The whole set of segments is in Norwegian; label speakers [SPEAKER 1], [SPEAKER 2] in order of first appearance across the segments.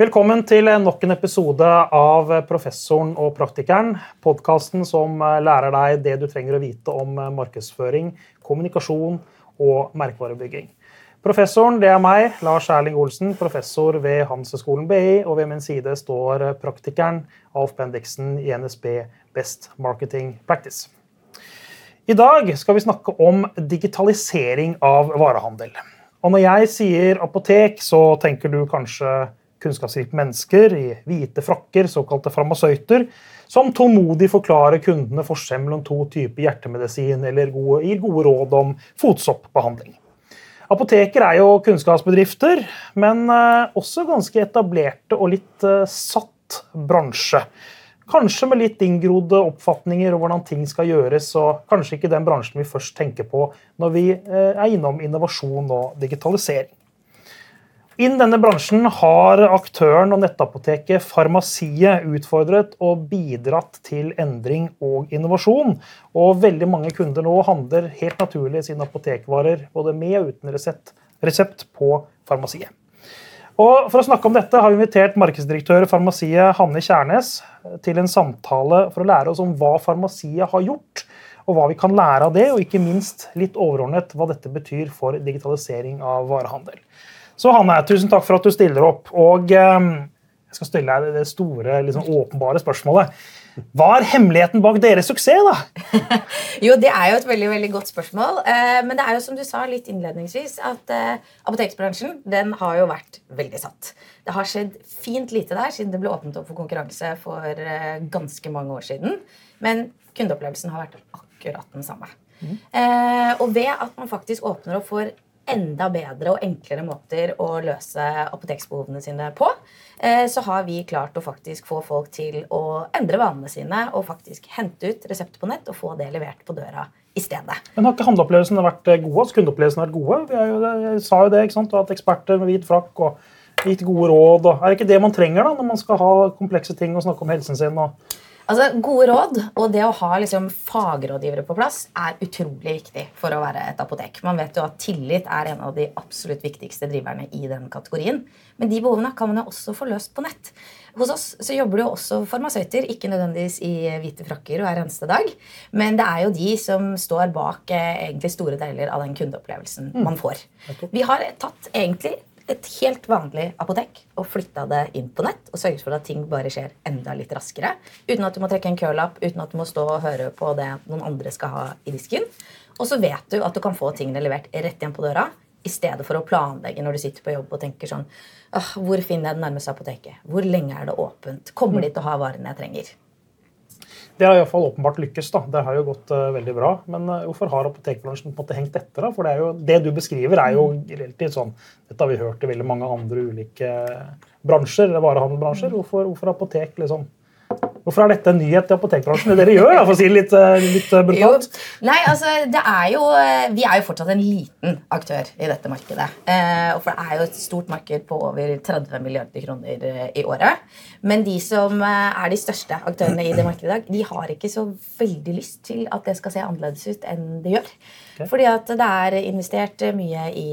[SPEAKER 1] Velkommen til nok en episode av Professoren og praktikeren. Podkasten som lærer deg det du trenger å vite om markedsføring, kommunikasjon og merkevarebygging. Professoren det er meg, Lars Erling Olsen, professor ved Handelshøyskolen BI. Og ved min side står praktikeren Alf Bendiksen i NSB Best Marketing Practice. I dag skal vi snakke om digitalisering av varehandel. Og når jeg sier apotek, så tenker du kanskje kunnskapsrike mennesker i hvite frakker, såkalte farmasøyter, som tålmodig forklarer kundene forskjell mellom to typer hjertemedisin eller gode, gir gode råd om fotsoppbehandling. Apoteker er jo kunnskapsbedrifter, men eh, også ganske etablerte og litt eh, satt bransje. Kanskje med litt inngrodde oppfatninger om hvordan ting skal gjøres, og kanskje ikke den bransjen vi først tenker på når vi eh, er innom innovasjon og digitalisering. Innen denne bransjen har aktøren og nettapoteket Farmasiet utfordret og bidratt til endring og innovasjon. Og veldig mange kunder nå handler helt naturlig sine apotekvarer både med og uten resept, resept på Farmasiet. Og For å snakke om dette har vi invitert markedsdirektør i Farmasiet Hanne Kjærnes til en samtale for å lære oss om hva Farmasiet har gjort, og hva vi kan lære av det, og ikke minst litt overordnet hva dette betyr for digitalisering av varehandel. Så Hanne, tusen takk for at du stiller opp. Og eh, jeg skal stille deg det store, liksom, åpenbare spørsmålet. Hva er hemmeligheten bak deres suksess, da?
[SPEAKER 2] jo, Det er jo et veldig veldig godt spørsmål. Eh, men det er jo som du sa litt innledningsvis, at eh, apoteksbransjen den har jo vært veldig satt. Det har skjedd fint lite der siden det ble åpnet opp for konkurranse for eh, ganske mange år siden. Men kundeopplevelsen har vært akkurat den samme. Mm. Eh, og ved at man faktisk åpner opp for enda bedre og enklere måter å løse apoteksbehovene sine på, eh, så har vi klart å faktisk få folk til å endre vanene sine og faktisk hente ut resepter på nett og få det levert på døra i stedet.
[SPEAKER 1] Men Har ikke handleopplevelsene vært eh, gode? Kundeopplevelsene vært gode? Jo, sa jo det, ikke sant? At eksperter med hvit frakk og gitt gode råd. Og er det ikke det man trenger da, når man skal ha komplekse ting og snakke om helsen sin? og
[SPEAKER 2] Altså, Gode råd og det å ha liksom, fagrådgivere på plass er utrolig viktig for å være et apotek. Man vet jo at Tillit er en av de absolutt viktigste driverne i den kategorien. Men de behovene kan man jo også få løst på nett. Hos oss så jobber det jo også farmasøyter, ikke nødvendigvis i hvite frakker hver eneste dag. Men det er jo de som står bak eh, egentlig store deler av den kundeopplevelsen mm. man får. Vi har tatt egentlig et helt vanlig apotek og flytta det inn på nett og sørget for at ting bare skjer enda litt raskere. Uten at du må trekke en kølapp, uten at du må stå og høre på det noen andre skal ha i disken. Og så vet du at du kan få tingene levert rett igjen på døra i stedet for å planlegge når du sitter på jobb og tenker sånn Hvor finner jeg det nærmeste apoteket? Hvor lenge er det åpent? Kommer de til å ha varene jeg trenger?
[SPEAKER 1] Det har iallfall åpenbart lykkes. da. Det har jo gått uh, veldig bra. Men uh, hvorfor har apotekbransjen på en måte hengt etter? da? For det, er jo, det du beskriver, er jo relativt sånn Dette har vi hørt i veldig mange andre ulike bransjer, varehandelbransjer. Hvorfor, hvorfor apotek liksom Hvorfor er dette en nyhet i apotekbransjen? Det dere gjør, da, for å si litt, eh, litt eh, brutalt?
[SPEAKER 2] Nei, altså, det er jo, eh, Vi er jo fortsatt en liten aktør i dette markedet. Eh, for Det er jo et stort marked på over 30 milliarder kroner i året. Men de som er de største aktørene i det markedet i dag, de har ikke så veldig lyst til at det skal se annerledes ut enn det gjør. Okay. Fordi at det er investert mye i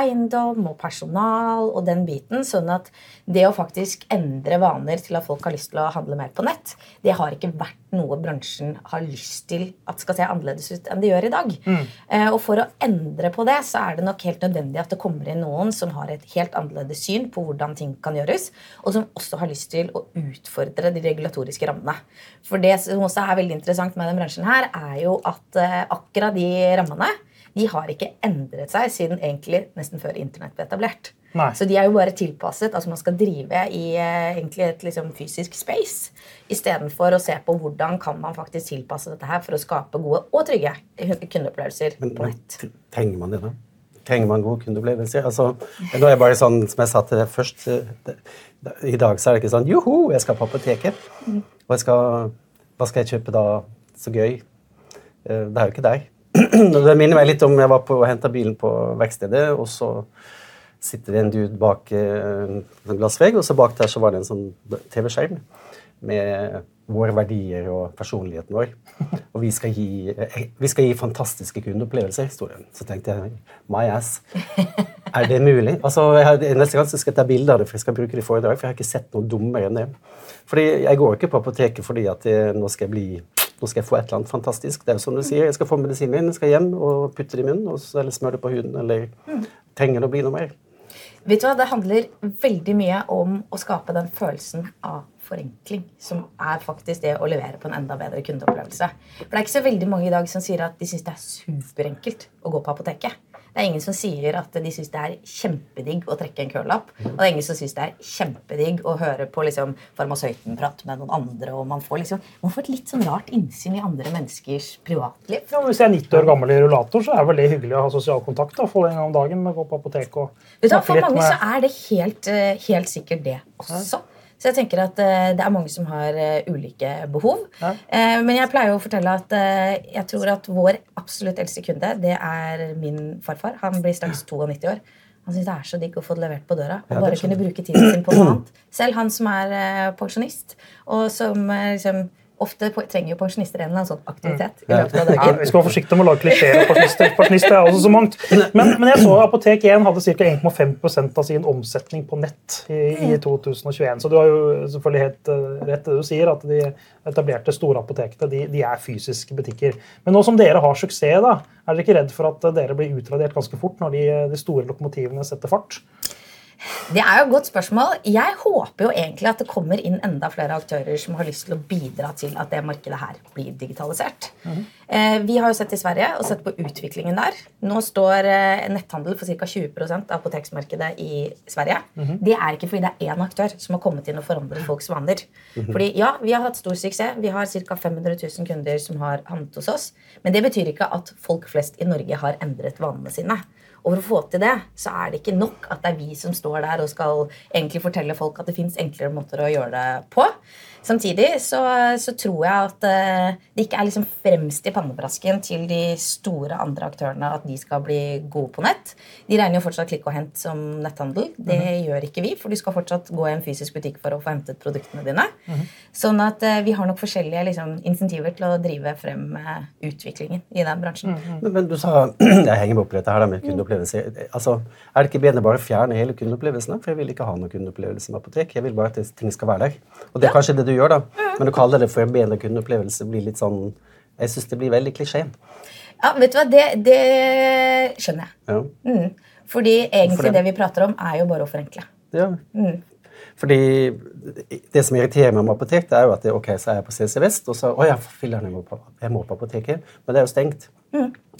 [SPEAKER 2] eiendom og personal og den biten. Sånn at det å faktisk endre vaner til at folk har lyst til å handle mer på nett, det har ikke vært noe bransjen har lyst til at skal se annerledes ut enn det gjør i dag. Mm. Eh, og for å endre på det, så er det nok helt nødvendig at det kommer inn noen som har et helt annerledes syn på hvordan ting kan gjøres, og som også har lyst til å utfordre de regulatoriske rammene. For det som også er veldig interessant med denne bransjen her, er jo at eh, akkurat de rammene de har ikke endret seg siden egentlig nesten før Internett ble etablert. Nei. Så de er jo bare tilpasset. altså Man skal drive i uh, egentlig et liksom, fysisk space istedenfor å se på hvordan kan man faktisk tilpasse dette her for å skape gode og trygge kundeopplevelser
[SPEAKER 3] men,
[SPEAKER 2] på nett.
[SPEAKER 3] Men, trenger man det, da? Trenger man gode kundeopplevelser? Altså, nå er det bare sånn, som jeg sa til deg først, det, det, I dag så er det ikke sånn Joho, jeg skal på apoteket. Mm. Og jeg skal, hva skal jeg kjøpe da? Så gøy. Uh, det er jo ikke deg. Det minner meg litt om jeg var på og henta bilen på verkstedet, og så sitter det en dude bak eh, en glassvegg, og så bak der så var det en sånn TV-skjerm med våre verdier og personligheten vår. Og vi skal gi, eh, vi skal gi fantastiske kundeopplevelser, sto det. Så tenkte jeg my ass. Er det mulig? Altså, jeg Neste gang skal jeg ta bilde av det, for jeg skal bruke det i foredrag. For jeg har ikke sett noe dummere enn det. Fordi Jeg går ikke på apoteket fordi at jeg, nå skal jeg bli nå skal jeg få et eller annet fantastisk. Det er jo som du sier, Jeg skal få medisinen min, jeg skal hjem og putte det i munnen, eller smøre det på huden. Eller trenger det å bli noe mer?
[SPEAKER 2] Vet du hva, Det handler veldig mye om å skape den følelsen av forenkling, som er faktisk det å levere på en enda bedre kundeopplevelse. For Det er ikke så veldig mange i dag som sier at de syns det er superenkelt å gå på apoteket. Det er ingen som sier at de syns det er kjempedigg å trekke en kølapp. Og det er ingen som syns det er kjempedigg å høre på liksom, farmasøyten prate med noen andre. og Man får liksom, man får et litt sånn rart innsyn i andre menneskers privatliv.
[SPEAKER 1] Ja, hvis jeg er 90 år gammel i rullator, så er vel det hyggelig å ha sosial kontakt. da, Få en gang om dagen og gå på apotek og
[SPEAKER 2] Vet du,
[SPEAKER 1] med...
[SPEAKER 2] for mange
[SPEAKER 1] med
[SPEAKER 2] så er det helt, eh, helt sikkert det også. Så jeg tenker at eh, det er mange som har eh, ulike behov.
[SPEAKER 1] Ja.
[SPEAKER 2] Eh, Men jeg pleier å fortelle at jeg tror at vår absolutt eldste kunde, det er min farfar. Han blir straks 92 år. Han syns det er så digg å få det levert på døra. Og bare kunne bruke tiden sin på noe annet. Selv han som er pensjonist, og som liksom Ofte på- trenger jo pensjonister en eller annen sånn aktivitet i
[SPEAKER 3] Ja.
[SPEAKER 2] løpet av
[SPEAKER 1] Ja, vi skal være forsiktige med å lage klisjeer av pensjonister. Pensjonister er også så mangt. Men, men jeg så Apotek 1 hadde ca. 1,5% av sin omsetning på nett i, i 2021. Så du har jo selvfølgelig helt eh, rett det du sier, at de etablerte store apotekene de, de er fysiske butikker. Men nå som dere har suksess, da, er dere ikke redd for at dere blir utradert ganske fort når de, de store lokomotivene setter fart?
[SPEAKER 2] Det er jo et godt spørsmål. Jeg håper jo egentlig at det kommer inn enda flere aktører som har lyst til å bidra til at det markedet her blir digitalisert. eh, vi har jo sett i Sverige og sett på utviklingen der. Nå står eh, netthandel for ca. 20% av apoteksmarkedet i Sverige. Det er ikke fordi det er én aktør som har kommet inn og forandret folks vaner. Fordi ja, Vi har hatt stor suksess. Vi har ca. 500 000 kunder som har handlet hos oss. Men det betyr ikke at folk flest i Norge har endret vanene sine. Og for å få til det, så er det ikke nok at det er vi som står der og skal egentlig fortelle folk at det fins enklere måter å gjøre det på. Samtidig så, så tror jeg at eh, det ikke er liksom fremst i pannebrasken til de store andre aktørene at de skal bli gode på nett. De regner jo fortsatt klikk og hent som netthandel. Det gjør ikke vi, for du skal fortsatt gå i en fysisk butikk for å få hentet produktene dine. Sånn at eh, vi har nok forskjellige liksom, insentiver til å drive frem eh, utviklingen i den bransjen.
[SPEAKER 3] Men, men du sa Jeg henger meg opp i dette her da med kundeopplevelse. Altså, er det ikke bedre bare å fjerne hele kundeopplevelsen? For jeg vil ikke ha noen kundeopplevelse med apotek. Jeg vil bare at ting skal være der. Og det er kanskje det du gjør, da. Men å kalle det for en bedre kundeopplevelse blir litt sånn Jeg syns det blir veldig klisjé.
[SPEAKER 2] Ja, vet du hva, det, det skjønner jeg.
[SPEAKER 3] Ja.
[SPEAKER 2] Mm. Fordi egentlig
[SPEAKER 3] for det?
[SPEAKER 2] det vi prater om, er jo bare å forenkle.
[SPEAKER 3] ja. Fordi Det som irriterer meg med apotek, det er jo at det, ok, så er jeg på CC Vest, og så Å ja, filler'n, jeg, jeg må på apoteket. Men det er jo stengt.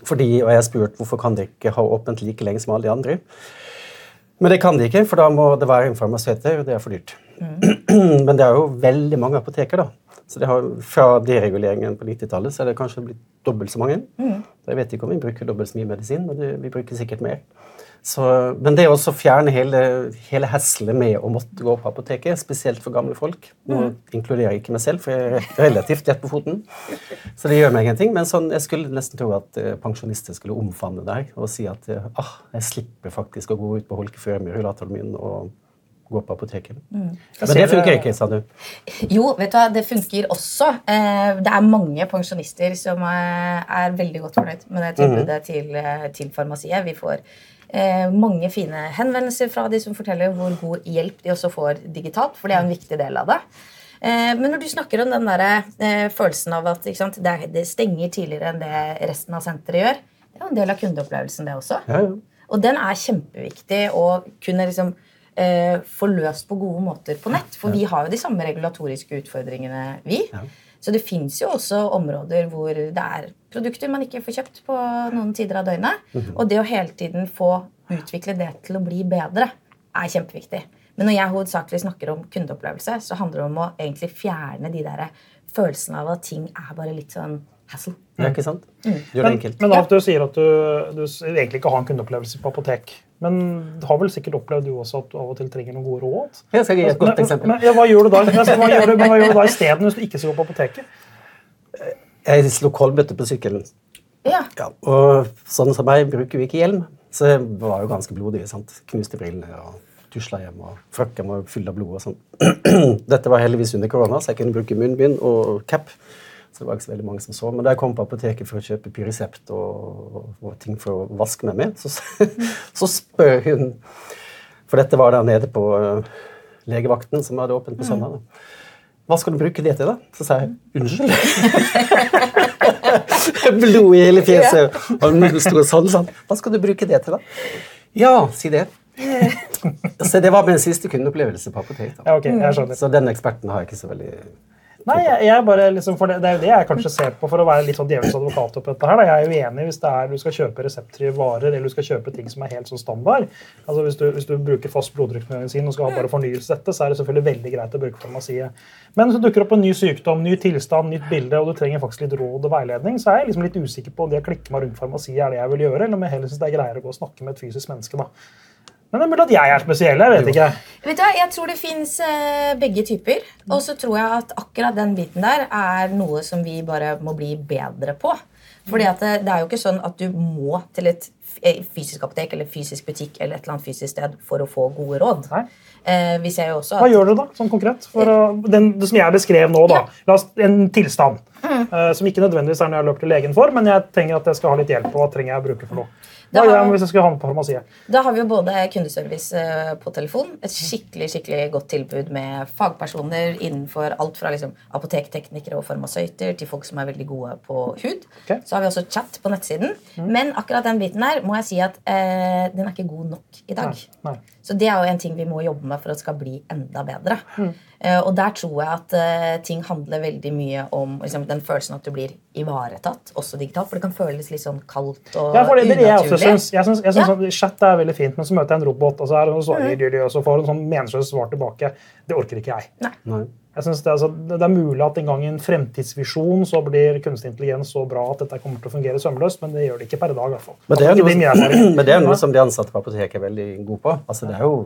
[SPEAKER 3] Fordi, Og jeg har spurt hvorfor kan dere ikke ha åpent like lenge som alle de andre. Men det kan de ikke, for da må det være en farmasøyt der, og det er for dyrt. Men det er jo veldig mange apoteker, da. Så det har, Fra dereguleringen på 90-tallet så er det kanskje blitt dobbelt så mange. Jeg vet ikke om vi bruker dobbelt så mye medisin, men vi bruker sikkert mer. Så, men det å fjerne hele, hele heslet med å måtte gå på apoteket, spesielt for gamle folk Nå inkluderer jeg ikke meg selv, for jeg er relativt lett på foten. Så det gjør meg ingenting. Men sånn, jeg skulle nesten tro at eh, pensjonister skulle omfavne det her og si at eh, ah, jeg slipper faktisk å gå ut på Holkefjøra med rullatoren min og gå på apoteket. Men det funker ikke, sa du.
[SPEAKER 2] Jo, vet du hva, det funker også. Eh, Det er mange pensjonister som eh, er veldig godt fornøyd med det tilbudet til, eh, til farmasiet. Vi får eh, mange fine henvendelser fra de som forteller hvor god hjelp de også får digitalt, for det er en viktig del av det. Eh, Men når du snakker om den der, eh, følelsen av at sant, det, er- det stenger tidligere enn det resten av senteret gjør, det er jo en del av kundeopplevelsen, det også.
[SPEAKER 3] Ja, ja.
[SPEAKER 2] Og den er kjempeviktig å kunne liksom eh, få løst på gode måter på nett. For vi har jo de samme regulatoriske utfordringene, vi. Så det fins jo også områder hvor det er produkter man ikke får kjøpt på noen tider av døgnet. Og det å hele tiden få utvikle det til å bli bedre, er kjempeviktig. Men når jeg hovedsakelig snakker om kundeopplevelse, så handler det om å egentlig fjerne de der følelsene av at ting er bare litt sånn hassle.
[SPEAKER 3] Ja, ikke sant? Gjør det
[SPEAKER 1] Men,
[SPEAKER 3] enkelt.
[SPEAKER 1] men av at du sier at du, du egentlig ikke har en kundeopplevelse på apotek. Men du har vel sikkert opplevd du også at du av og til trenger noen gode råd?
[SPEAKER 3] Jeg skal gi et godt eksempel.
[SPEAKER 1] Men, ja, hva gjør du da hva gjør du, hva gjør du da isteden hvis du ikke skal gå på apoteket?
[SPEAKER 3] Jeg slo kolbøtte på sykkelen.
[SPEAKER 2] Ja.
[SPEAKER 3] Ja, og sånn som meg bruker vi ikke hjelm, så jeg var jo ganske blodig. sant? Knuste brillene og tusla hjem, og frakken var full av blod og sånn. Dette var heldigvis under korona, så jeg kunne bruke munnbind og cap. Så det var ikke så veldig mange som så. Men da jeg kom på apoteket for å kjøpe Pyresept og, og ting for å vaske meg med, så, så spør hun For dette var der nede på uh, legevakten, som hadde åpent på søndag. Hva skal du bruke det til, da? Så sa jeg unnskyld. Blod i hele fjeset. Og hun sto sånn, sånn. Hva skal du bruke det til, da? Ja, si det. Så det var min siste kundeopplevelse på apotek.
[SPEAKER 1] Ja, ok, jeg skjønner.
[SPEAKER 3] Så den eksperten har jeg ikke så veldig
[SPEAKER 1] Nei, jeg, jeg bare liksom, for det, det er jo det jeg kanskje ser på for å være litt sånn djevelens advokat oppi dette her. Da. Jeg er jo enig hvis det er, du skal kjøpe reseptfrie varer eller du skal kjøpe ting som er helt sånn standard. Altså Hvis du, hvis du bruker fast blodtrykksmedisin og skal ha bare fornyelse dette, så er det selvfølgelig veldig greit å bruke farmasiet. Men det dukker opp en ny sykdom, ny tilstand, nytt bilde, og du trenger faktisk litt råd og veiledning, så er jeg liksom litt usikker på om det å klikke meg rundt farmasiet er det jeg vil gjøre, eller om jeg heller syns det er greiere å gå og snakke med et fysisk menneske. da. Men det er mulig at jeg er spesiell. jeg vet ikke.
[SPEAKER 2] Vet du, hva, Jeg tror det fins begge typer. Og så tror jeg at akkurat den biten der er noe som vi bare må bli bedre på. Fordi at det, det er jo ikke sånn at du må til et eh, fysisk apotek eller fysisk butikk eller et eller annet fysisk sted for å få gode råd.
[SPEAKER 1] Nei.
[SPEAKER 2] Eh, vi ser jo også
[SPEAKER 1] Hva gjør du da, sånn konkret? For uh, den, det som jeg beskrev nå, da. La oss, en tilstand. eh, som ikke nødvendigvis er noe jeg løper til legen for, men jeg trenger at jeg skal ha litt hjelp. og Hva trenger jeg å bruke for noe? Hva gjør jeg hvis jeg skulle handle på farmasiet?
[SPEAKER 2] Da har vi jo både kundeservice eh, på telefon, et skikkelig skikkelig godt tilbud med fagpersoner innenfor alt fra liksom, apotekteknikere og farmasøyter til folk som er veldig gode på hud.
[SPEAKER 1] Okay.
[SPEAKER 2] Så har vi også chat på nettsiden. Men akkurat den biten her må jeg si at eh, den er ikke god nok i dag.
[SPEAKER 1] Nei. Nei.
[SPEAKER 2] Så det er jo en ting vi må jobbe med for at det skal bli enda bedre. Eh, og der tror jeg at eh, ting handler veldig mye om liksom, den følelsen at du blir ivaretatt, også digitalt. For det kan føles litt sånn kaldt og
[SPEAKER 1] Ja, for det, det er jeg også
[SPEAKER 2] unaturlig.
[SPEAKER 1] syns. Jeg syns, jeg syns
[SPEAKER 2] Ja.
[SPEAKER 1] sånn, Chat er veldig fint, men så møter jeg en robot, og så, er det sånn, mm. og så får hun sånn meningsløst svar tilbake. Det orker ikke jeg.
[SPEAKER 2] Nei.
[SPEAKER 3] Nei.
[SPEAKER 1] Jeg synes det, er altså, det er mulig at en gang i en fremtidsvisjon så blir kunstig intelligens så bra at dette kommer til å fungere sømløst, men det gjør det ikke per i dag. i hvert fall.
[SPEAKER 3] Men det er,
[SPEAKER 1] noe, det er
[SPEAKER 3] men det er noe som de ansatte på apoteket er veldig gode på. Altså, det er jo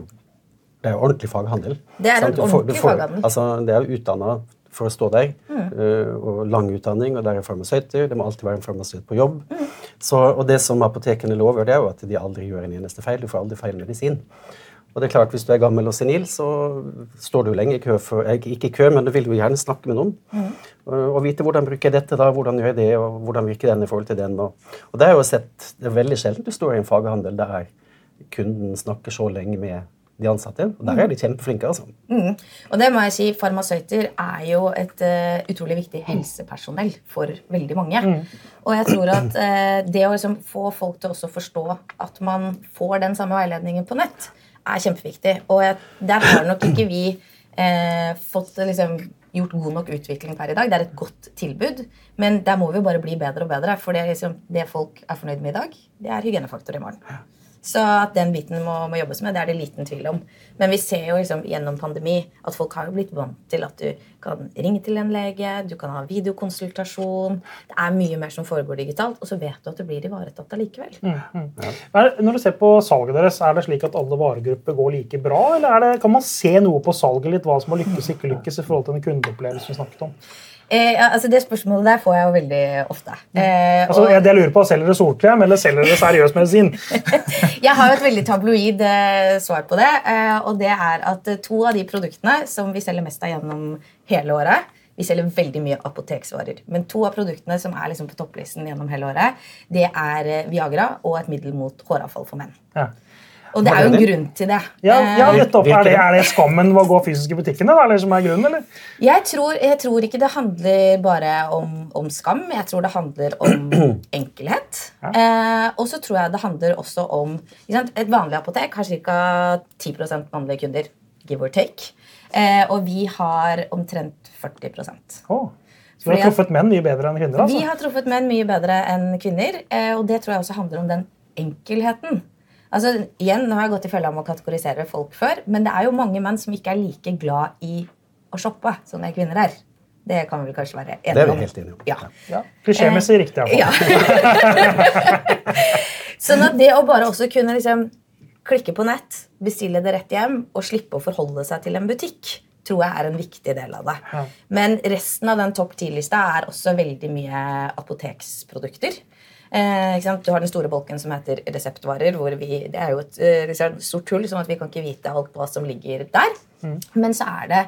[SPEAKER 3] det er jo ordentlig faghandel.
[SPEAKER 2] Det er en ordentlig faghandel.
[SPEAKER 3] Altså, det er jo utdanna for å stå der,
[SPEAKER 2] Mm.
[SPEAKER 3] øh, og lang utdanning, og der er farmasøyter. Det må alltid være en farmasøyt på jobb.
[SPEAKER 2] Mm.
[SPEAKER 3] Så, og det som apotekene lover, det er jo at de aldri gjør en eneste feil. Du får aldri feil medisin. Og det er klart, Hvis du er gammel og senil, så står du lenge i kø for, eh, Ikke i kø, men du vil jo gjerne snakke med noen.
[SPEAKER 2] Mm.
[SPEAKER 3] Og vite hvordan bruker jeg dette, da, hvordan gjør jeg det, og hvordan virker den i forhold til den. Og, og det er jo sett, det er veldig sjelden du står i en faghandel der kunden snakker så lenge med de ansatte. Og der er de kjempeflinke. altså.
[SPEAKER 2] Mm. Og det må jeg si, farmasøyter er jo et uh, utrolig viktig helsepersonell for veldig mange. Og jeg tror at uh, det å liksom få folk til også å forstå at man får den samme veiledningen på nett, er kjempeviktig. Og jeg, der har nok ikke vi uh, fått liksom, gjort god nok utvikling per i dag. Det er et godt tilbud, men der må vi jo bare bli bedre og bedre. For det, liksom, det folk er fornøyd med i dag, det er hygienefaktor i morgen. Så at den biten må, må jobbes med, det er det liten tvil om. Men vi ser jo liksom gjennom pandemi at folk har jo blitt vant til at du kan ringe til en lege, du kan ha videokonsultasjon. Det er mye mer som foregår digitalt, og så vet du at du blir ivaretatt allikevel.
[SPEAKER 1] Men Når du ser på salget deres, er det slik at alle varegrupper går like bra? Eller er det, kan man se noe på salget litt, hva som har lykkes ikke lykkes i forhold til den kundeopplevelsen vi snakket om?
[SPEAKER 2] Eh, altså Det spørsmålet der får jeg jo veldig ofte. Eh,
[SPEAKER 1] Altså,
[SPEAKER 2] og-
[SPEAKER 1] jeg, jeg lurer på, Selger dere solkrem, eller selger dere seriøs medisin?
[SPEAKER 2] Jeg har jo et veldig tabloid eh, svar på det. Eh, og det er at eh, to av de produktene som vi selger mest av gjennom hele året Vi selger veldig mye apoteksvarer. Men to av produktene som er liksom på topplisten gjennom hele året, det er eh, Viagra og et middel mot håravfall for menn.
[SPEAKER 1] Ja.
[SPEAKER 2] Og det er jo en
[SPEAKER 3] er
[SPEAKER 2] grunn til det.
[SPEAKER 1] Ja, ja,
[SPEAKER 2] Eh,
[SPEAKER 1] nettopp. Er det,
[SPEAKER 3] det?
[SPEAKER 1] er det skammen ved å gå fysisk i butikkene? da, eller som er grunnen, eller?
[SPEAKER 2] Jeg tror, jeg tror ikke det handler bare om, om skam. Jeg tror det handler om enkelhet. Eh, og så tror jeg det handler også om ikke sant? Et vanlig apotek har ca. 10 mannlige kunder. Give or take. Eh, og vi har omtrent 40
[SPEAKER 1] oh. så du har truffet menn mye bedre enn kvinner?
[SPEAKER 2] Vi
[SPEAKER 1] altså.
[SPEAKER 2] har truffet menn mye bedre enn kvinner. Eh, og det tror jeg også handler om den enkelheten. Altså, igjen, Nå har jeg gått i fella med å kategorisere folk før, men det er jo mange menn som ikke er like glad i å shoppe som det kvinner er. Det kan vi vel kanskje være enige om.
[SPEAKER 3] Det er vi helt enige om.
[SPEAKER 2] Ja.
[SPEAKER 1] Ja, Klisjémessig riktig. i hvert.
[SPEAKER 2] Ja. sånn at det å bare også kunne liksom klikke på nett, bestille det rett hjem og slippe å forholde seg til en butikk, tror jeg er en viktig del av det.
[SPEAKER 1] Ja.
[SPEAKER 2] Men resten av den topp 10-lista er også veldig mye apoteksprodukter. Eh? Du har den store bolken som heter reseptvarer. hvor vi, Det er jo et eh, liksom, stort hull, sånn at vi kan ikke vite alt hva som ligger der. Men så er det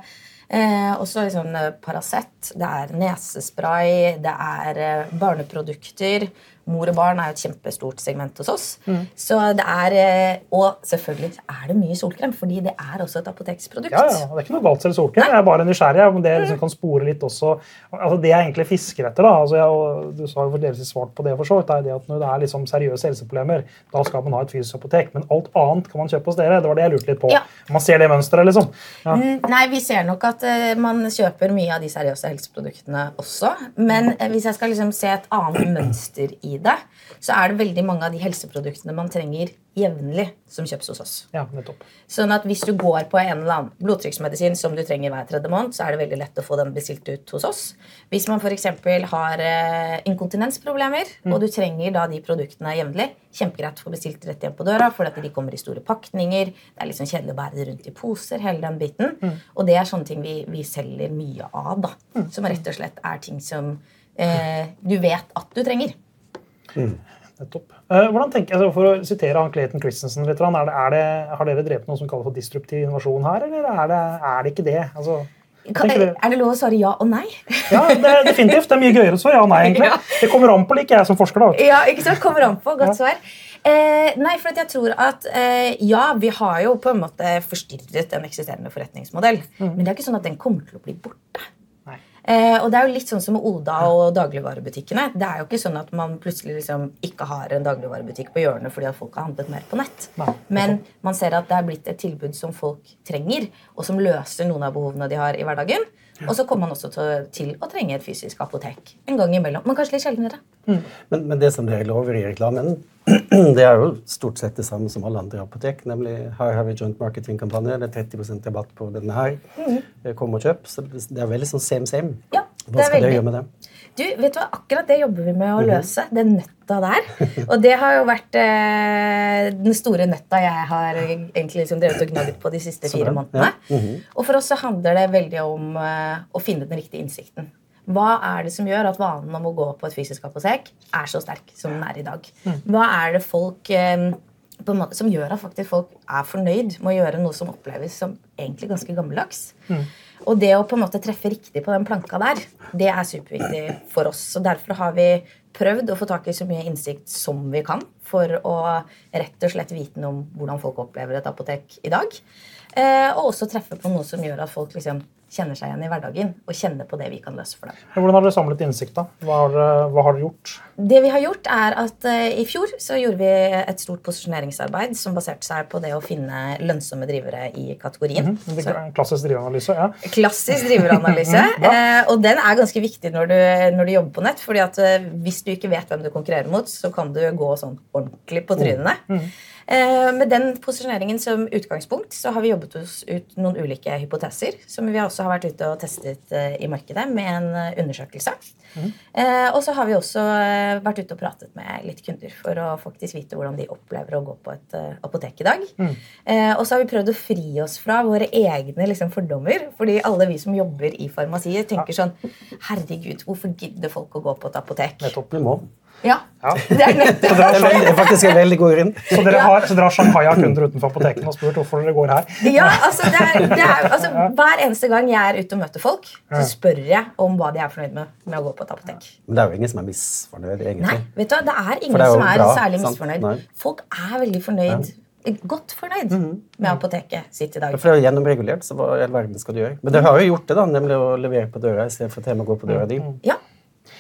[SPEAKER 2] Eh, også liksom eh, Paracet, det er nesespray, det er eh, barneprodukter. Mor og barn er jo et kjempestort segment hos oss. Så det er, eh, Og selvfølgelig er det mye solkrem, fordi det er også et apoteksprodukt.
[SPEAKER 1] Ja, ja, Det er ikke noe galt selv solkrem. Jeg er bare nysgjerrig. om det liksom kan spore litt også. Altså, det jeg egentlig fisker etter, da, altså jeg, du sa jo delvis svart på det, for så vidt, er det at når det er liksom seriøse helseproblemer, da skal man ha et fysisk apotek. Men alt annet kan man kjøpe hos dere. Det var det jeg lurte litt på.
[SPEAKER 2] Ja.
[SPEAKER 1] Man ser det mønsteret, liksom. Ja.
[SPEAKER 2] Mm, Nei, vi ser nok at uh, man kjøper mye av de seriøse helseproduktene også. Men uh, hvis jeg skal liksom se et annet mønster i det, så er det veldig mange av de helseproduktene man trenger jevnlig, som kjøpes hos oss.
[SPEAKER 1] ja, nettopp.
[SPEAKER 2] Sånn at hvis du går på en eller annen blodtrykksmedisin som du trenger hver tredje måned, så er det veldig lett å få den bestilt ut hos oss. Hvis man f.eks. har inkontinensproblemer, inkontinensproblemer, og du trenger da de produktene jevnlig, kjempegreit å få bestilt rett hjem på døra, for de kommer i store pakninger. Det er sånn kjedelig å bære det rundt i poser, hele den biten. Og det er sånne ting vi, vi selger mye av, da. Som rett og slett er ting som eh, du vet at du trenger.
[SPEAKER 1] Nettopp. Eh, hvordan tenker, altså For å sitere han Clayton Christensen litt, er det, er det, har dere drept noe som kalles for disruptiv innovasjon her, eller er det, er det ikke det? Altså,
[SPEAKER 2] Kan, er det lov å svare ja og nei?
[SPEAKER 1] ja, det er definitivt. Det er mye gøyere å svare ja og nei, egentlig.
[SPEAKER 2] Ja.
[SPEAKER 1] Det kommer an på, liker jeg som forsker. da.
[SPEAKER 2] Ja, ikke sant? Kommer an på. Godt svar. Eh, nei, for at jeg tror at eh, ja, vi har jo på en måte forstyrret en eksisterende forretningsmodell. Men det er ikke sånn at den kommer til å bli borte. Eh, og det er jo litt sånn som Oda og dagligvarebutikkene. Det er jo ikke sånn at man plutselig liksom ikke har en dagligvarebutikk på hjørnet fordi at folk har handlet mer på nett. Men man ser at det er blitt et tilbud som folk trenger, og som løser noen av behovene de har i hverdagen. Og så kommer man også til, til å trenge et fysisk apotek en gang imellom. Men kanskje litt sjeldnere.
[SPEAKER 3] Men, men det som dere lover i reklamen, det er jo stort sett det samme som alle andre apotek. Nemlig her har vi joint marketing-kampanje. Det er 30% rabatt på denne her. Mm. Kom og kjøp. Så det er veldig sånn same same.
[SPEAKER 2] Ja,
[SPEAKER 3] Hva skal dere gjøre med det?
[SPEAKER 2] Du, vet du hva? Akkurat det jobber vi
[SPEAKER 3] Mhm.
[SPEAKER 2] med å løse. Den nøtta der. Og det har jo vært eh, den store nøtta jeg har egentlig liksom drevet og gnagd på de siste fire månedene.
[SPEAKER 3] Ja. Mhm.
[SPEAKER 2] Og for oss så handler det veldig om eh, å finne den riktige innsikten. Hva er det som gjør at vanen om å gå på et fysisk apotek er så sterk som den er i dag? Hva er det folk eh, måte, som gjør at faktisk folk er fornøyd med å gjøre noe som oppleves som egentlig ganske gammeldags? Og det å på en måte treffe riktig på den planka der, det er superviktig for oss. Og derfor har vi prøvd å få tak i så mye innsikt som vi kan for å rett og slett vite noe om hvordan folk opplever et apotek i dag. Eh, og også treffe på noe som gjør at folk liksom kjenner seg igjen i hverdagen og kjenner på det vi kan løse for dem.
[SPEAKER 1] Hvordan har dere samlet innsikt? da? Hva har, hva har dere gjort?
[SPEAKER 2] Det vi har gjort er at uh, I fjor så gjorde vi et stort posisjoneringsarbeid som baserte seg på det å finne lønnsomme drivere i kategorien.
[SPEAKER 1] Mm -hmm. så, Klassisk driveranalyse. ja.
[SPEAKER 2] Klassisk driveranalyse. eh, og den er ganske viktig når du, når du jobber på nett. fordi at uh, hvis du ikke vet hvem du konkurrerer mot, så kan du gå sånn ordentlig på trynene. Eh, med den posisjoneringen som utgangspunkt så har vi jobbet oss ut noen ulike hypoteser som vi også har vært ute og testet eh, i markedet med en eh, undersøkelse. Mm. og så har vi også eh, vært ute og pratet med litt kunder for å faktisk vite hvordan de opplever å gå på et eh, apotek i dag. Mm. og så har vi prøvd å fri oss fra våre egne liksom, fordommer. fordi alle vi som jobber i farmasier, tenker sånn Herregud, hvorfor gidder folk å gå på et apotek?
[SPEAKER 1] Nettopp.
[SPEAKER 3] Vi må.
[SPEAKER 2] Ja,
[SPEAKER 1] Ja.
[SPEAKER 2] det er nettopp
[SPEAKER 3] Det er, veldig, faktisk en veldig god grunn.
[SPEAKER 1] Så dere har, så dere har Shanghai-kunder utenfor apotekene og spurt hvorfor dere går her?
[SPEAKER 2] Ja, altså, det er, det er, altså Hver eneste gang jeg er ute og møter folk, så spør jeg om hva de er fornøyd med med å gå på et apotek.
[SPEAKER 3] Men det er jo ingen som er misfornøyd,
[SPEAKER 2] Nei, vet du Det er ingen
[SPEAKER 3] det er
[SPEAKER 2] som er
[SPEAKER 3] bra,
[SPEAKER 2] særlig
[SPEAKER 3] sant?
[SPEAKER 2] misfornøyd.
[SPEAKER 3] Nei.
[SPEAKER 2] Folk er veldig fornøyd. Godt fornøyd med apoteket sitt i dag.
[SPEAKER 3] For det er gjennomregulert, så hva i all verden skal du gjøre? Men dere har jo gjort det, da, nemlig å levere på døra istedenfor at jeg må gå på døra di.
[SPEAKER 2] Ja.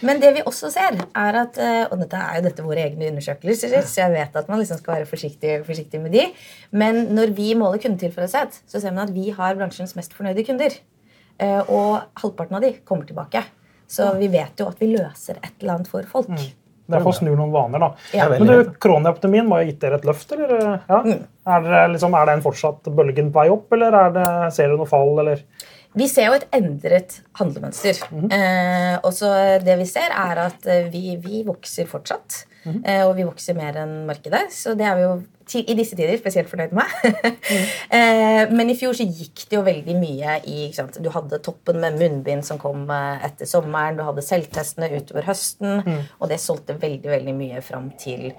[SPEAKER 2] Men det vi også ser, er at eh, Og dette er jo dette våre egne undersøkelser, så jeg vet at man liksom skal være forsiktig, forsiktig med de. Men når vi måler kundetilfredshet, så ser man at vi har bransjens mest fornøyde kunder. Eh, Og halvparten av de kommer tilbake. Så vi vet jo at vi løser et eller annet for folk.
[SPEAKER 1] Mm. Derfor snur noen vaner, da.
[SPEAKER 2] Ja.
[SPEAKER 1] Men du, Kronioptimien må ha gitt dere et løft, eller? Ja?
[SPEAKER 2] Mm.
[SPEAKER 1] Er, det, liksom, er den fortsatt bølgen på vei opp, eller er det, ser dere noe fall, eller?
[SPEAKER 2] Vi ser jo et endret handlemønster. eh, og så det vi ser, er at eh, vi, vi vokser fortsatt. eh, og vi vokser mer enn markedet, så det er vi jo i disse tider spesielt fornøyd med. eh, men i fjor så gikk det jo veldig mye i? Du hadde toppen med munnbind som kom eh, etter sommeren. Du hadde selvtestene utover høsten. Og det solgte veldig veldig mye fram til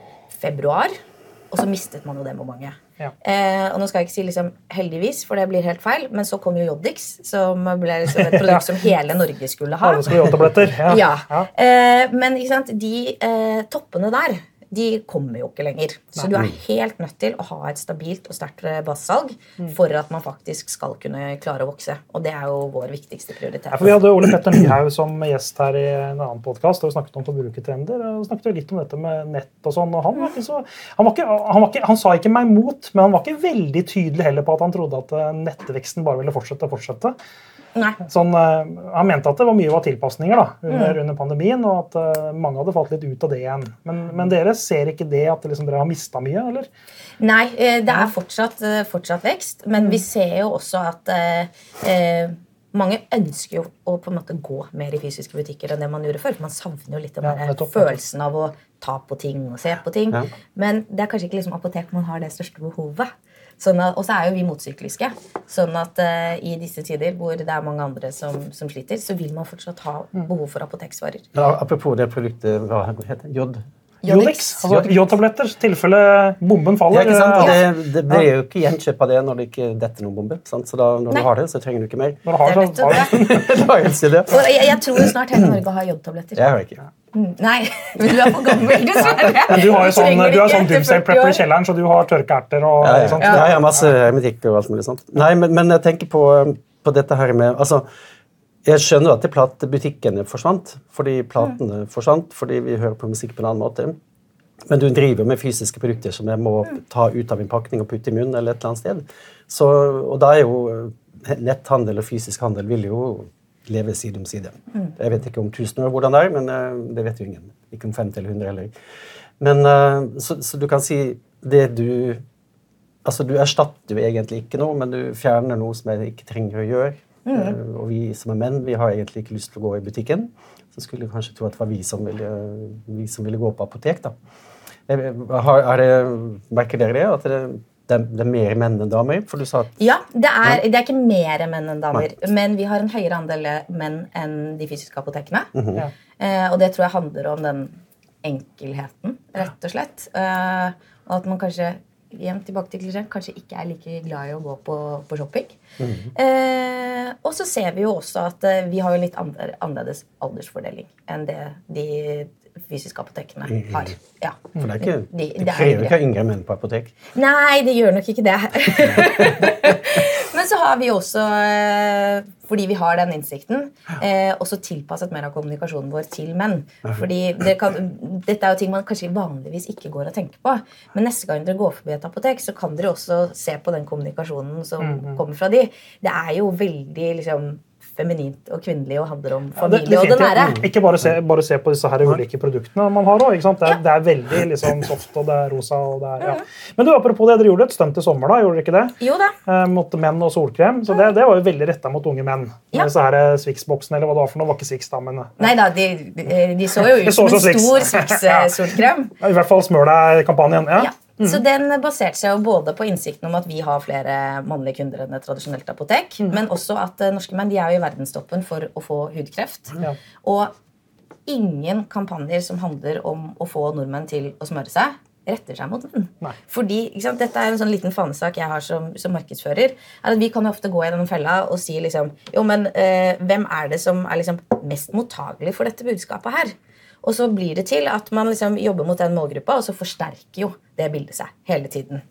[SPEAKER 2] februar. Og så mistet man jo det med mange.
[SPEAKER 1] Ja.
[SPEAKER 2] Eh, og nå skal jeg ikke si liksom heldigvis, for det blir helt feil, men så kom jo Joddix, som ble liksom et produkt som hele Norge skulle ha.
[SPEAKER 1] Alle skulle ha Ja.
[SPEAKER 2] Ja.
[SPEAKER 1] Ja.
[SPEAKER 2] Eh, men de eh, toppene der de kommer jo ikke lenger. Så du er helt nødt til å ha et stabilt og sterkt basesalg bassalg
[SPEAKER 1] Mm.
[SPEAKER 2] for at man faktisk skal kunne klare å vokse. Og det er jo vår viktigste prioritet.
[SPEAKER 1] Ja, for Vi hadde Ole Petter Nyhaug som gjest her i en annen podkast. Vi snakket om forbrukertrender og snakket litt om dette med nett og sånn. og Han var ikke så, han, var ikke, han, var ikke, han sa ikke meg imot, men han var ikke veldig tydelig heller på at han trodde at eh, nettveksten bare ville fortsette og fortsette. Sånn, eh, han mente at det var mye var tilpasninger da, under, under pandemien, og at uh, mange hadde falt litt ut av det igjen. Men, men dere ser ikke det at liksom, dere har mista mye, eller?
[SPEAKER 2] Nei, eh, det er fortsatt, fortsatt vekst, men vi ser jo også at eh, mange ønsker jo å på en måte gå mer i fysiske butikker enn det man gjorde før. Man savner jo litt den
[SPEAKER 1] Ja,
[SPEAKER 2] følelsen av å ta på ting og se på ting.
[SPEAKER 3] Ja.
[SPEAKER 2] Men det er kanskje ikke liksom apotek man har det største behovet. Sånn at, og så er jo vi motsykliske. Sånn at uh, i disse tider hvor det er mange andre som, som sliter, så vil man fortsatt ha
[SPEAKER 1] Mm.
[SPEAKER 2] behov for apoteksvarer.
[SPEAKER 3] Ja, apropos det produktet, hva heter det? Jod?
[SPEAKER 1] Jodex. Altså, Jodtabletter, i tilfelle bomben
[SPEAKER 3] Ja,
[SPEAKER 1] faller.
[SPEAKER 3] ikke sant? Og
[SPEAKER 1] eh,
[SPEAKER 3] det, det blir jo ikke gjenkjøp av det når det ikke detter noen bombe. Sant? Så da, når
[SPEAKER 2] Nei.
[SPEAKER 3] du har det, så trenger du ikke mer.
[SPEAKER 1] Når du har
[SPEAKER 2] Det så,
[SPEAKER 1] har
[SPEAKER 2] du det. jeg, jeg tror snart hele Norge har jodtabletter.
[SPEAKER 3] Jeg har ikke.
[SPEAKER 2] Mm, Nei, men du er for gammel, dessverre.
[SPEAKER 1] Men du har jo sånn,
[SPEAKER 2] Trenger
[SPEAKER 1] du har
[SPEAKER 2] ikke
[SPEAKER 1] sånn
[SPEAKER 2] etter
[SPEAKER 1] doomsday
[SPEAKER 2] 40
[SPEAKER 1] prepper i kjelleren, så du har tørkeerter og
[SPEAKER 3] Ja, ja.
[SPEAKER 1] sånt.
[SPEAKER 3] ja, jeg har masse hermetikk og alt mulig sånt. Nei, men, men jeg tenker på, på dette her med altså, Jeg skjønner at platebutikkene forsvant, fordi platene forsvant, fordi vi hører på musikk på en annen måte. Men du driver med fysiske produkter som jeg må ta ut av en pakning og putte i munnen. eller et eller annet sted. Så, og da er jo eh, netthandel og fysisk handel vil jo leve side om side. Jeg vet ikke om 1000 år hvordan det er, men eh, det vet jo ingen. Ikke om 50 eller 100 heller. Men, eh, så, så du kan si det du Altså, Du erstatter jo egentlig ikke noe, men du fjerner noe som jeg ikke trenger å gjøre. Eh, og vi som er menn, vi har egentlig ikke lyst til å gå i butikken. Så skulle vi kanskje tro at det var vi som ville, vi som ville gå på apotek. da. Har, er det, merker dere det? At det, det, er, det er mer menn enn damer? For du sa at
[SPEAKER 2] Ja, det er, det er ikke mer menn enn damer. Men vi har en høyere andel menn enn de fysiske apotekene.
[SPEAKER 1] Ja.
[SPEAKER 2] eh, og det tror jeg handler om den enkelheten, rett og slett. Eh, og at man kanskje igjen tilbake til klisjeen, kanskje ikke er like glad i å gå på, på shopping. eh, og så ser vi jo også at eh, vi har jo litt annerledes aldersfordeling enn det de fysiske apotekene har. Ja.
[SPEAKER 3] For det er ikke,
[SPEAKER 2] De-
[SPEAKER 3] det
[SPEAKER 2] det er
[SPEAKER 3] krever ikke yngre menn på apotek.
[SPEAKER 2] Nei, det gjør nok ikke det. Men så har vi også, eh, fordi vi har den innsikten, eh, også tilpasset mer av kommunikasjonen vår til menn. Fordi det kan, Dette er jo ting man kanskje vanligvis ikke går og tenker på. Men neste gang dere går forbi et apotek, så kan dere også se på den kommunikasjonen som kommer fra de. Det er jo veldig liksom feminint og kvinnelig og handler om
[SPEAKER 1] Ja,
[SPEAKER 2] familie og det nære.
[SPEAKER 1] Ikke bare se, bare se på disse her ulike produktene man har òg. Det, er- det er veldig liksom, soft, og det er rosa. Og det er, ja. Men du, apropos det, dere gjorde et stunt i sommer, da, gjorde dere ikke det?
[SPEAKER 2] Jo da.
[SPEAKER 1] Eh, mot menn og solkrem. Så det, det var jo veldig retta mot unge menn.
[SPEAKER 2] Ja.
[SPEAKER 1] Disse her eh, Swix-boksene, eller hva det var for noe, var ikke Swix, da, men eh,
[SPEAKER 2] Nei da, de, de, de så jo ut som en stor Swix-solkrem.
[SPEAKER 1] i hvert fall smør deg-kampanjen. Ja.
[SPEAKER 2] Ja. Så den baserte seg jo både på innsikten om at vi har flere mannlige kunder enn et tradisjonelt apotek, men også at eh, norske menn de er jo i verdenstoppen for å få hudkreft.
[SPEAKER 1] Ja.
[SPEAKER 2] Og ingen kampanjer som handler om å få nordmenn til å smøre seg, retter seg mot menn.
[SPEAKER 1] Nei.
[SPEAKER 2] Fordi, ikke sant, Dette er en sånn liten fanesak jeg har som, som markedsfører. er at Vi kan jo ofte gå i den fella og si liksom Jo, men eh, hvem er det som er liksom mest mottagelig for dette budskapet her? Og så blir det til at man liksom jobber mot den målgruppa, og så forsterker jo det bildet seg hele tiden.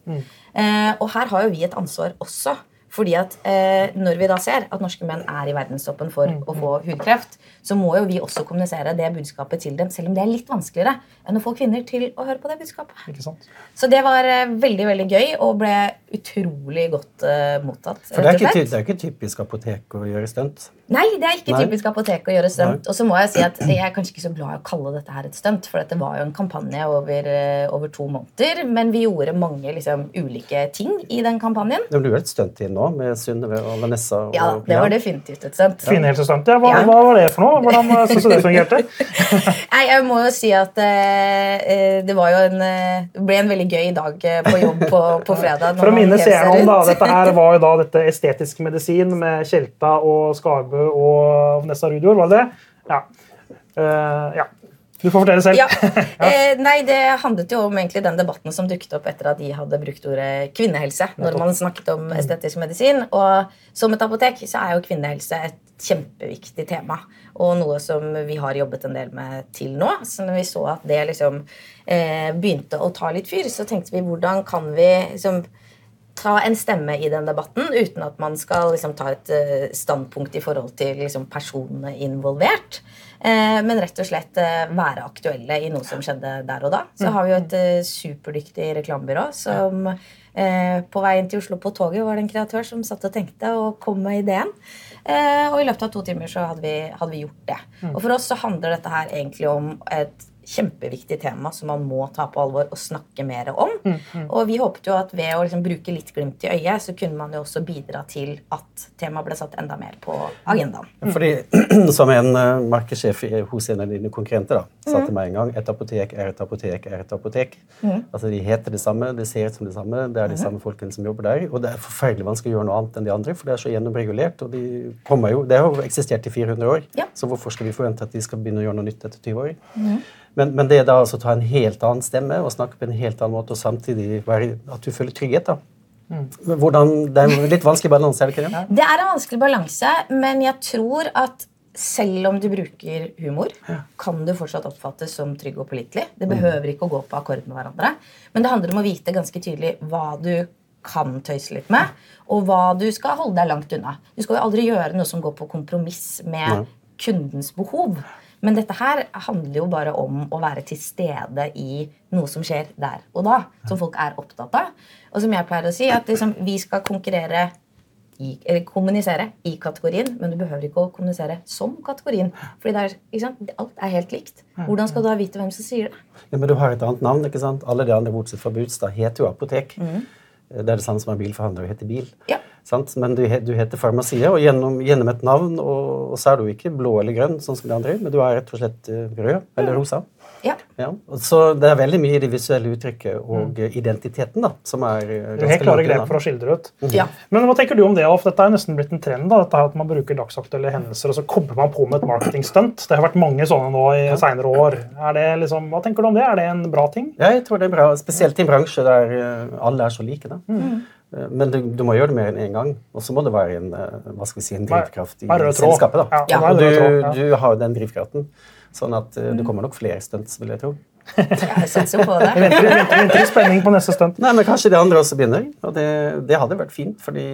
[SPEAKER 2] Eh, og her har jo vi et ansvar også. Fordi at eh, Når vi da ser at norske menn er i verdenstoppen for å få hudkreft, så må jo vi også kommunisere det budskapet til dem, selv om det er litt vanskeligere enn å få kvinner til å høre på det budskapet.
[SPEAKER 1] Ikke sant?
[SPEAKER 2] Så det var eh, veldig veldig gøy og ble utrolig godt uh, mottatt.
[SPEAKER 3] For det er, ikke, det er ikke typisk apotek å gjøre stunt.
[SPEAKER 2] Nei, det er ikke
[SPEAKER 3] Nei.
[SPEAKER 2] typisk apotek å gjøre stunt. Og så må jeg si at jeg er kanskje ikke så glad i å kalle dette her et stunt, for dette var jo en kampanje over, eh, over to måneder. Men vi gjorde mange liksom, ulike ting i den kampanjen.
[SPEAKER 3] Det ble jo et stunt inn nå, med Synnøve og Vanessa. Og
[SPEAKER 2] Ja, det var definitivt et stunt.
[SPEAKER 1] Kvinnehelsestunt. Ja, hva,
[SPEAKER 2] Ja.
[SPEAKER 1] hva var det for noe? Hvordan uh, syns du det fungerte?
[SPEAKER 2] Nei, jeg må jo si at eh, eh, det var jo en eh, Det ble en veldig gøy dag eh, på jobb på, på fredag.
[SPEAKER 1] For å minne seerne om, da, dette her var jo da dette estetisk medisin med Tjelta og Skarbø og Vanessa Rudior, var det det? Ja. Uh, ja. Du får fortelle selv.
[SPEAKER 2] Ja. Eh, nei, Det handlet jo om egentlig den debatten som dukket opp etter at de hadde brukt ordet kvinnehelse når man snakket om estetisk medisin. Og som et apotek så er jo kvinnehelse et kjempeviktig tema. Og noe som vi har jobbet en del med til nå. Så når vi så at det liksom eh, begynte å ta litt fyr, så tenkte vi hvordan kan vi liksom ta en stemme i den debatten uten at man skal liksom, ta et uh, standpunkt i forhold til liksom, personene involvert. Uh, men rett og slett uh, være aktuelle i noe som skjedde der og da. Så har vi jo et superdyktig reklamebyrå som på veien til Oslo på toget var det en kreatør som satt og tenkte og kom med ideen. og i løpet av to timer så hadde vi, hadde vi gjort det. Og for oss så handler dette her egentlig om et kjempeviktig tema som man må ta på alvor og snakke mer om. Mm, mm. Og vi håpet jo at ved å liksom bruke litt glimt i øyet, så kunne man jo også bidra til at temaet ble satt enda mer på agendaen.
[SPEAKER 3] Fordi, Som en uh, markedssjef hos en av dine konkurrenter da, sa til mm. meg en gang et apotek er et apotek er et apotek. Mm. Altså De heter det samme, det ser ut som det samme, det er de samme folkene som jobber der. Og det er forferdelig vanskelig å gjøre noe annet enn de andre, for det er så gjennomregulert. og de kommer jo, Det har jo eksistert i 400 år, ja. så hvorfor skal vi forvente at de skal begynne å gjøre noe nytt etter 20 år? Mm. Men, men, det er da altså å ta en helt annen stemme og snakke på en helt annen måte, og samtidig være, at du føler trygghet. da. Mm. Hvordan, det er en litt vanskelig balanse? er Det ikke det?
[SPEAKER 2] Det er en vanskelig balanse, men jeg tror at selv om du bruker humor, kan du fortsatt oppfattes som trygg og pålitelig. Det mm. behøver ikke å gå på akkord med hverandre. Men det handler om å vite ganske tydelig hva du kan tøyse litt med, og hva du skal holde deg langt unna. Du skal jo aldri gjøre noe som går på kompromiss med kundens behov. Men dette her handler jo bare om å være til stede i noe som skjer der og da. Som folk er opptatt av. Og som jeg pleier å si, at liksom, vi skal konkurrere i, eller kommunisere i kategorien, men du behøver ikke å kommunisere som kategorien. Fordi er, alt er helt likt. Hvordan skal du da vite hvem som sier det?
[SPEAKER 3] Ja, men Du har et annet navn. ikke sant? Alle de andre bortsett fra Budstad heter jo apotek. Mm. Det er det samme som en bilforhandler heter bil. Ja. Sant? Men du, du heter farmasie, og gjennom, gjennom, et navn, og, og, så er du ikke blå eller grønn, sånn som de andre, men du er rett og slett eh, rød eller rosa. Ja. ja. Så det er veldig mye i det visuelle uttrykket og mm. identiteten da, som er
[SPEAKER 1] Det ganske Helt klare grep for å skildre ut. Mm. Ja. Men hva tenker du om det, Alf? Dette er nesten blitt en trend. da, dette At man bruker dagsaktuelle hendelser og så kobler man på med et marketingstunt. Det har vært mange sånne nå i ja. seinere år. Er det liksom, hva tenker du om det? Er det en bra ting?
[SPEAKER 3] Ja, jeg tror det er bra. Spesielt i en bransje der eh, alle er så like. da. Mm. Eh, men du, du, må gjøre det mer enn én en gang. Og så må det være en, hva skal vi si, en drivkraft i selskapet. da. Ja. Og du, du har den drivkraften. Sånn at uh, det kommer nok flere stunts, vil jeg tro.
[SPEAKER 2] jeg satser på det.
[SPEAKER 1] Vi venter, venter, venter i spenning på neste stunt.
[SPEAKER 3] Nei, men Kanskje de andre også begynner. Og det, det hadde vært fint, fordi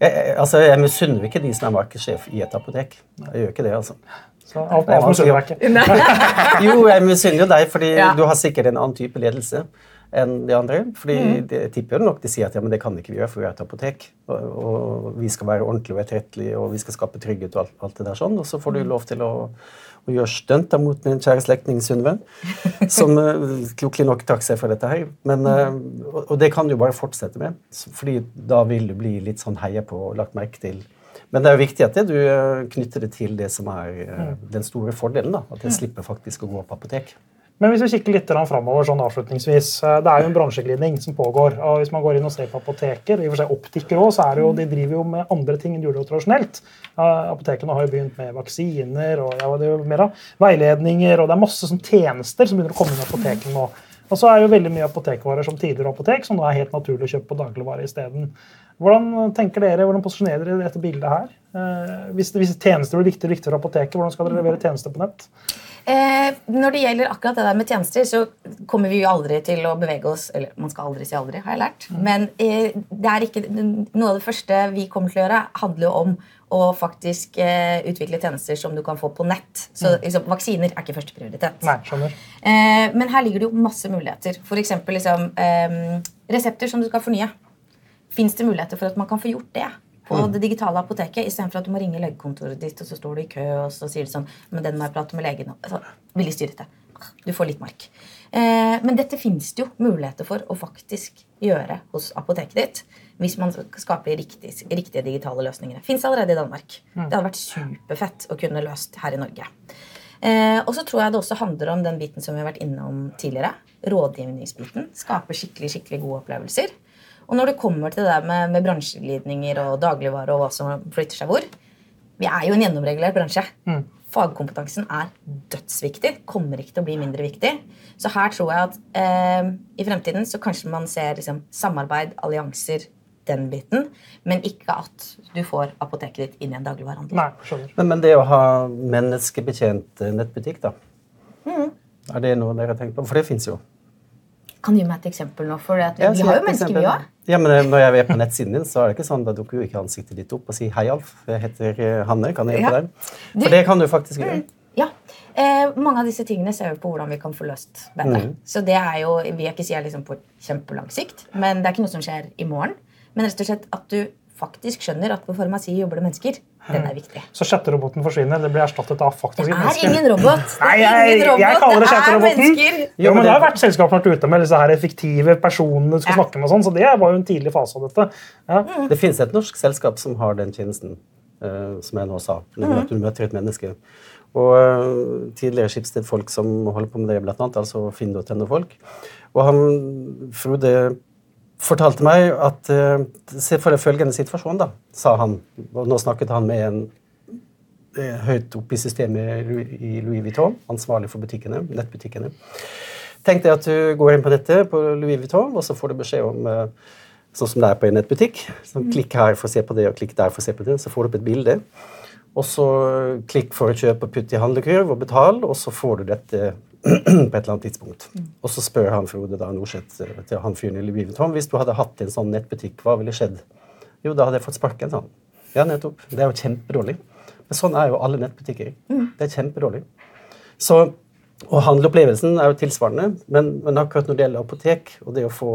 [SPEAKER 3] jeg, altså, jeg misunner ikke de som er markedssjef i et apotek. Jeg gjør ikke det, altså.
[SPEAKER 1] Så alt annet misunner jeg
[SPEAKER 3] ikke. jo, jeg misunner jo deg, fordi ja. du har sikkert en annen type ledelse enn de andre. fordi mm. de, jeg tipper nok de sier at ja, men det kan ikke vi gjøre, for vi er et apotek. Og, og vi skal være ordentlige og etterrettelige, og vi skal skape trygghet og alt, alt, det der sånn. Og så får du mm. lov til å, å gjøre stunt mot min kjære slektning Synnøve, som uh, klokelig nok trakk seg fra dette her. Men, uh, og, og, det kan du bare fortsette med, fordi da vil du bli litt sånn heia på og lagt merke til. Men det er jo viktig at du eh, knytter det til det som er uh, den store fordelen. da, At jeg slipper faktisk å gå på apotek.
[SPEAKER 1] Men hvis vi kikker litt framover, sånn avslutningsvis, eh, det er jo en bransjeglidning som pågår. og Hvis man går inn og ser på apoteker, i og for seg optikere også, så er det jo, de driver jo med andre ting enn de gjorde tradisjonelt. Apotekene har jo begynt med vaksiner og ja, det er jo mer av veiledninger, og det er masse sånn tjenester som begynner å komme inn i apotekene nå. Og så er jo veldig mye apotekvarer som tidligere apotek, som nå er helt naturlig å kjøpe på dagligvare isteden. Hvordan tenker dere, hvordan posisjonerer dere dette bildet her? Eh, hvis, hvis tjenester blir viktig, viktig for apoteket, hvordan skal dere levere tjenester på nett?
[SPEAKER 2] Eh, når det gjelder akkurat det der med tjenester, så kommer vi jo aldri til å bevege oss Eller man skal aldri si aldri, har jeg lært. Mm. Men eh, det er ikke, noe av det første vi kommer til å gjøre, handler jo om å faktisk eh, utvikle tjenester som du kan få på nett. Så mm. liksom, Vaksiner er ikke førsteprioritet. Eh, men her ligger det jo masse muligheter. F.eks. Liksom, eh, resepter som du skal fornye. Fins det muligheter for at man kan få gjort det? på mm. det digitale apoteket istedenfor at du må ringe legekontoret ditt, og så står du i kø, og så sier du sånn Men den må jeg prate med legen om. Altså, Veldig styrete. Du får litt mark. Eh, men dette fins det jo muligheter for å faktisk gjøre hos apoteket ditt. Hvis man skaper riktig, riktige digitale løsninger. Fins allerede i Danmark. Mm. Det hadde vært superfett å kunne løst her i Norge. Eh, og så tror jeg det også handler om den biten som vi har vært innom tidligere. Rådgivningsbiten. Skape skikkelig, skikkelig gode opplevelser. Og når det kommer til det der med, med bransjeglidninger og dagligvare og hva som flytter seg hvor Vi er jo en gjennomregulert bransje. Mm. fagkompetansen er dødsviktig. Kommer ikke til å bli mindre viktig. Så her tror jeg at eh, i fremtiden så kanskje man ser liksom, samarbeid, allianser, den biten, men ikke at du får apoteket ditt inn i en dagligvarehandel.
[SPEAKER 1] Nei.
[SPEAKER 3] Men, men det å ha menneskebetjent nettbutikk, da? Er det noe dere har tenkt på? For det fins jo.
[SPEAKER 2] Kan du gi meg et eksempel nå? For at
[SPEAKER 3] Ja,
[SPEAKER 2] vi har jo mennesker, vi òg.
[SPEAKER 3] Ja, men eh, Når jeg er på nettsiden din, så er det ikke sånn, da dukker jo ikke ansiktet ditt opp og sier 'hei, Alf, jeg heter eh, Hanne, kan jeg hjelpe
[SPEAKER 2] Ja.
[SPEAKER 3] deg?'
[SPEAKER 2] Du-
[SPEAKER 3] For det kan du faktisk gjøre.
[SPEAKER 2] Ja. Eh, mange av disse tingene ser vi på hvordan vi kan få løst bedre.
[SPEAKER 3] Mm.
[SPEAKER 2] Så det er jo, vil jeg ikke si er liksom på kjempelang sikt, men det er ikke noe som skjer i morgen. Men rett og slett at du faktisk skjønner at på farmasi jobber det mennesker. Den er viktig.
[SPEAKER 1] Så chatteroboten forsvinner. Det blir erstattet av faktisk
[SPEAKER 2] Det er ingen robot. Det
[SPEAKER 1] Nei,
[SPEAKER 2] er
[SPEAKER 1] jeg,
[SPEAKER 2] ingen robot.
[SPEAKER 1] jeg kaller det
[SPEAKER 2] er
[SPEAKER 1] chatteroboten. Jo, men
[SPEAKER 3] det-
[SPEAKER 1] har vært selskaper vært ute med disse her fiktive personene du skal
[SPEAKER 2] Ja.
[SPEAKER 1] snakke med. og sånn, så Det var jo en tidlig fase av dette. Ja.
[SPEAKER 3] Det finnes et norsk selskap som har den tjenesten, uh, som jeg nå sa. Nemlig
[SPEAKER 2] Mhm.
[SPEAKER 3] at du møter et menneske. Og eh, tidligere Schibsted-folk som holder på med det, blant annet, altså Finn.no-folk. Og han, Frode fortalte meg at eh, Se for deg følgende situasjon, da, sa han. Og nå snakket han med en eh, høyt oppe i systemet i Louis- Vuitton, ansvarlig for butikkene, nettbutikkene. Tenk deg at du går inn på nettet på Louis Vuitton, og så får du beskjed om eh, Sånn som det er på en nettbutikk. Så klikk her for å se på det, og klikk der for å se på det. Så får du opp et bilde. Og så klikk for å kjøpe og putte i handlekurv og betal, og så får du dette på et eller annet tidspunkt. Og så spør han Frode da Norseth eh, til han fyren i Lviv Tom, hvis du hadde hatt en sånn nettbutikk, hva ville skjedd? Jo, da hadde jeg fått sparken, sa han. Ja, nettopp. Det er jo kjempedårlig. Men sånn er jo alle nettbutikker. Det er kjempedårlig. Så, og handleopplevelsen er jo tilsvarende, men, men akkurat når det gjelder apotek, og det å få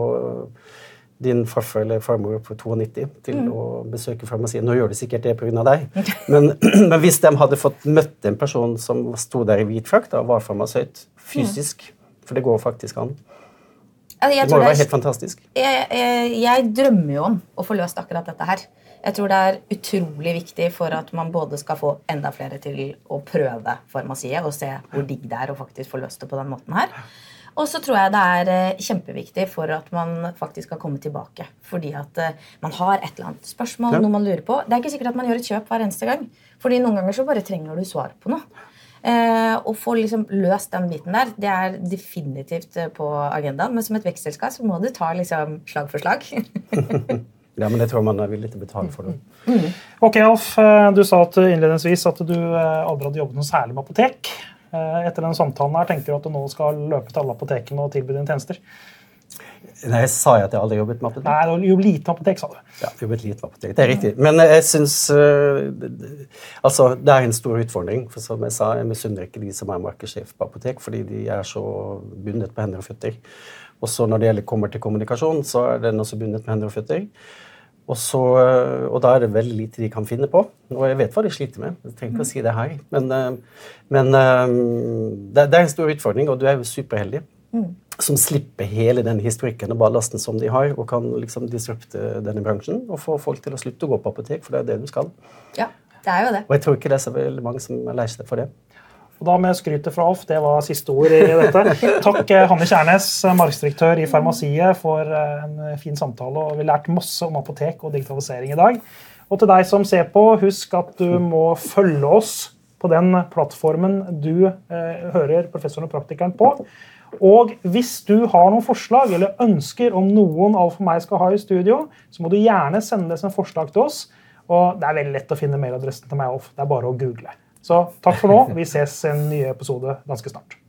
[SPEAKER 3] din farfar eller farmor på 92 til å besøke farmasien Nå gjør de sikkert det pga. deg, men, men hvis de hadde fått møtt en person som sto der i hvit frakt og var farmasøyt fysisk For det går faktisk an.
[SPEAKER 2] Altså,
[SPEAKER 3] Det må jo være helt fantastisk.
[SPEAKER 2] jeg, jeg, jeg drømmer jo om å få løst akkurat dette her. Jeg tror det er utrolig viktig for at man både skal få enda flere til å prøve farmasiet og se hvor digg det er å faktisk få løst det på den måten her. Og så tror jeg det er eh, kjempeviktig for at man faktisk skal komme tilbake. Fordi at eh, man har et eller annet spørsmål, noe man lurer på. Det er ikke sikkert at man gjør et kjøp hver eneste gang. Fordi noen ganger så bare trenger du svar på noe. Eh, å få liksom løst den biten der, det er definitivt eh, på agendaen. Men som et vekstselskap så må du ta liksom slag for slag.
[SPEAKER 3] Ja, men det tror jeg man er villig til å betale for det.
[SPEAKER 1] Ok, Alf. eh, Du sa at innledningsvis at du eh, aldri hadde jobbet noe særlig med apotek. Eh, Etter den samtalen her tenker du at du nå skal løpe til alle apotekene og tilby dine tjenester.
[SPEAKER 3] Nei, jeg sa jo at jeg aldri jobbet med apotek.
[SPEAKER 1] Nei, du har jobbet lite med apotek, sa du.
[SPEAKER 3] Ja, jobbet lite med apotek. Det er riktig. Men jeg syns Altså, det er en stor utfordring. For som jeg sa, jeg misunner ikke de som er markedssjef på apotek, fordi de er så bundet på hender og føtter. Og så når det gjelder kommer til kommunikasjon, så er den også bundet med hender og føtter. Og, så, og da er det veldig lite de kan finne på. Og jeg vet hva de sliter med. Jeg trenger ikke å si det her. Men, eh, men eh, det, er en stor utfordring, og du er jo superheldig. Som slipper hele den historikken og ballasten som de har, og kan liksom disrupte denne bransjen og få folk til å slutte å gå på apotek, for det er det du skal.
[SPEAKER 2] ja, det er jo det.
[SPEAKER 3] Og jeg tror ikke det er så veldig mange som lærer seg for det.
[SPEAKER 1] Og da med skrytet fra Alf, det var siste ord i dette. Takk eh, Hanne Kjærnes, eh, markedsdirektør i Farmasiet, for eh, en fin samtale. og Vi har lært masse om apotek og digitalisering i dag. Og til deg som ser på, husk at du må følge oss på den plattformen du eh, hører professoren og praktikeren på. Og hvis du har noen forslag eller ønsker om noen Alf og meg skal ha i studio, så må du gjerne sende det som forslag til oss. Og det er veldig lett å finne mailadressen til meg, Alf. Det er bare å google. Så takk for nå. Vi ses i en ny episode ganske snart.